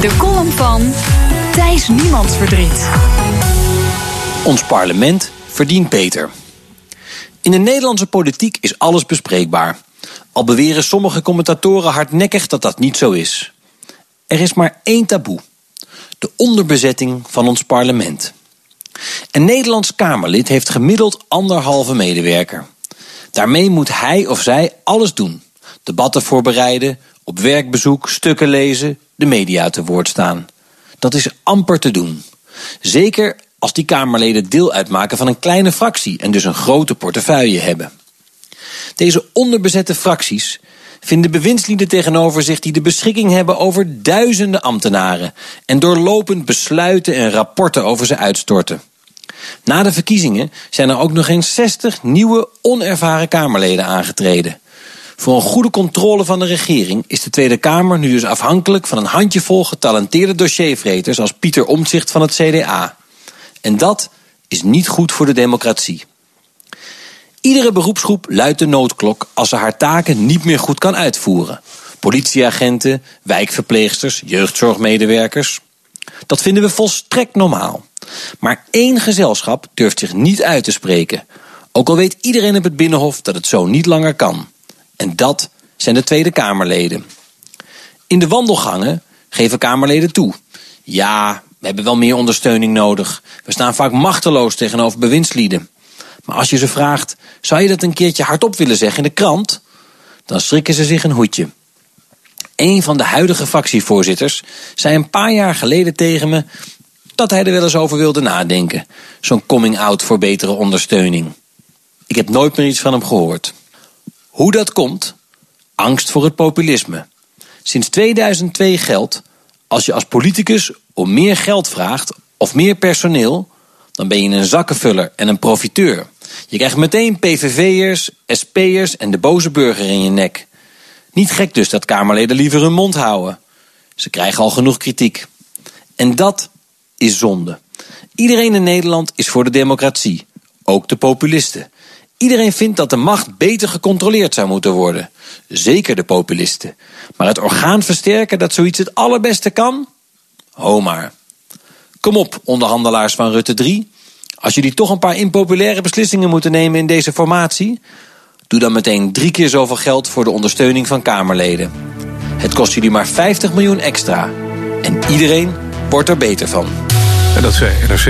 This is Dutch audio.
De column van Thijs Niemandsverdriet. Ons parlement verdient beter. In de Nederlandse politiek is alles bespreekbaar. Al beweren sommige commentatoren hardnekkig dat dat niet zo is. Er is maar één taboe: de onderbezetting van ons parlement. Een Nederlands Kamerlid heeft gemiddeld anderhalve medewerker. Daarmee moet hij of zij alles doen: debatten voorbereiden, op werkbezoek, stukken lezen, de media te woord staan. Dat is amper te doen. Zeker als die Kamerleden deel uitmaken van een kleine fractie en dus een grote portefeuille hebben. Deze onderbezette fracties vinden bewindslieden tegenover zich die de beschikking hebben over duizenden ambtenaren en doorlopend besluiten en rapporten over ze uitstorten. Na de verkiezingen zijn er ook nog eens 60 nieuwe onervaren Kamerleden aangetreden. Voor een goede controle van de regering is de Tweede Kamer nu dus afhankelijk van een handjevol getalenteerde dossiervreters als Pieter Omtzigt van het CDA. En dat is niet goed voor de democratie. Iedere beroepsgroep luidt de noodklok als ze haar taken niet meer goed kan uitvoeren. Politieagenten, wijkverpleegsters, jeugdzorgmedewerkers. Dat vinden we volstrekt normaal. Maar één gezelschap durft zich niet uit te spreken. Ook al weet iedereen op het Binnenhof dat het zo niet langer kan. En dat zijn de Tweede Kamerleden. In de wandelgangen geven Kamerleden toe. Ja, we hebben wel meer ondersteuning nodig. We staan vaak machteloos tegenover bewindslieden. Maar als je ze vraagt, zou je dat een keertje hardop willen zeggen in de krant? Dan schrikken ze zich een hoedje. Een van de huidige fractievoorzitters zei een paar jaar geleden tegen me dat hij er wel eens over wilde nadenken. Zo'n coming-out voor betere ondersteuning. Ik heb nooit meer iets van hem gehoord. Hoe dat komt? Angst voor het populisme. Sinds 2002 geldt: als je als politicus om meer geld vraagt of meer personeel, dan ben je een zakkenvuller en een profiteur. Je krijgt meteen PVV'ers, SP'ers en de boze burger in je nek. Niet gek dus dat Kamerleden liever hun mond houden. Ze krijgen al genoeg kritiek. En dat is zonde. Iedereen in Nederland is voor de democratie, ook de populisten. Iedereen vindt dat de macht beter gecontroleerd zou moeten worden. Zeker de populisten. Maar het orgaan versterken dat zoiets het allerbeste kan? Ho maar. Kom op, onderhandelaars van Rutte 3. Als jullie toch een paar impopulaire beslissingen moeten nemen in deze formatie, doe dan meteen drie keer zoveel geld voor de ondersteuning van Kamerleden. Het kost jullie maar 50 miljoen extra. En iedereen wordt er beter van. En dat zei NRC.